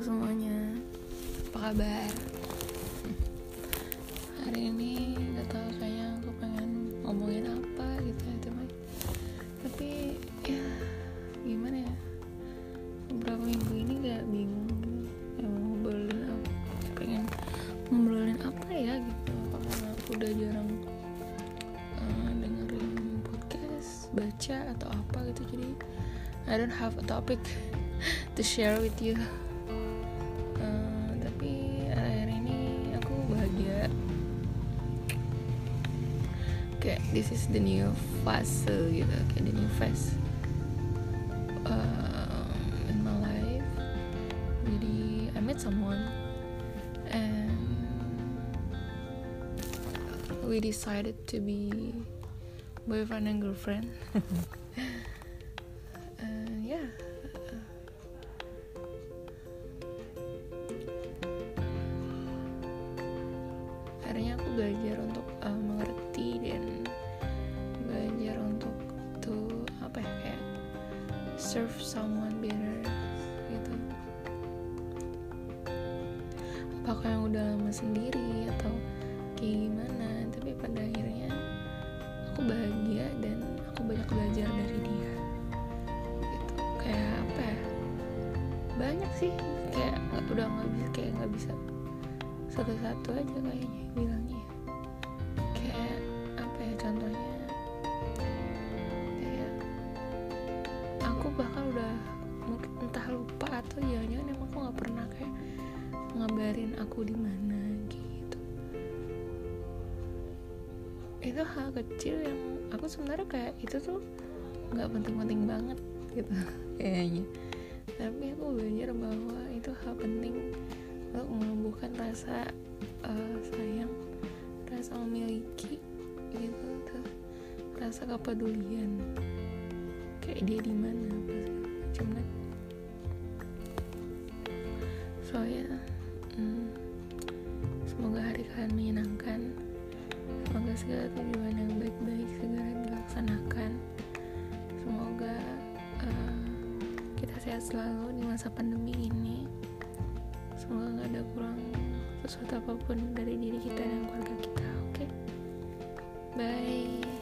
semuanya, apa kabar? Hari ini gak tau kayaknya aku pengen ngomongin apa gitu ya teman Tapi ya gimana ya? Beberapa minggu ini gak bingung ya, mau ngobrolin apa Pengen ngobrolin apa ya gitu. Karena aku udah jarang uh, dengerin podcast, baca atau apa gitu. Jadi I don't have a topic to share with you kayak this is the new fase gitu kayak the new phase uh, in my life. Jadi I met someone and we decided to be boyfriend and girlfriend. Yeah. Akhirnya aku belajar untuk uh, mengerti dan belajar untuk tuh apa ya kayak serve someone better gitu. Apakah yang udah lama sendiri atau kayak gimana tapi pada akhirnya aku bahagia dan aku banyak belajar dari dia gitu. Kayak apa ya banyak sih kayak udah nggak bisa kayak nggak bisa satu-satu aja kayaknya bilangnya atau jangan-jangan emang aku nggak pernah kayak ngabarin aku di mana gitu. Itu hal kecil yang aku sebenarnya kayak itu tuh nggak penting-penting banget gitu kayaknya. Tapi aku belajar bahwa itu hal penting untuk menumbuhkan rasa uh, sayang rasa memiliki gitu tuh. Rasa kepedulian. Kayak dia di mana macam so ya. Hmm, semoga hari kalian menyenangkan. Semoga segala tujuan yang baik-baik segera dilaksanakan. Semoga uh, kita sehat selalu di masa pandemi ini. Semoga nggak ada kurang sesuatu apa pun dari diri kita dan keluarga kita oke? Okay? bye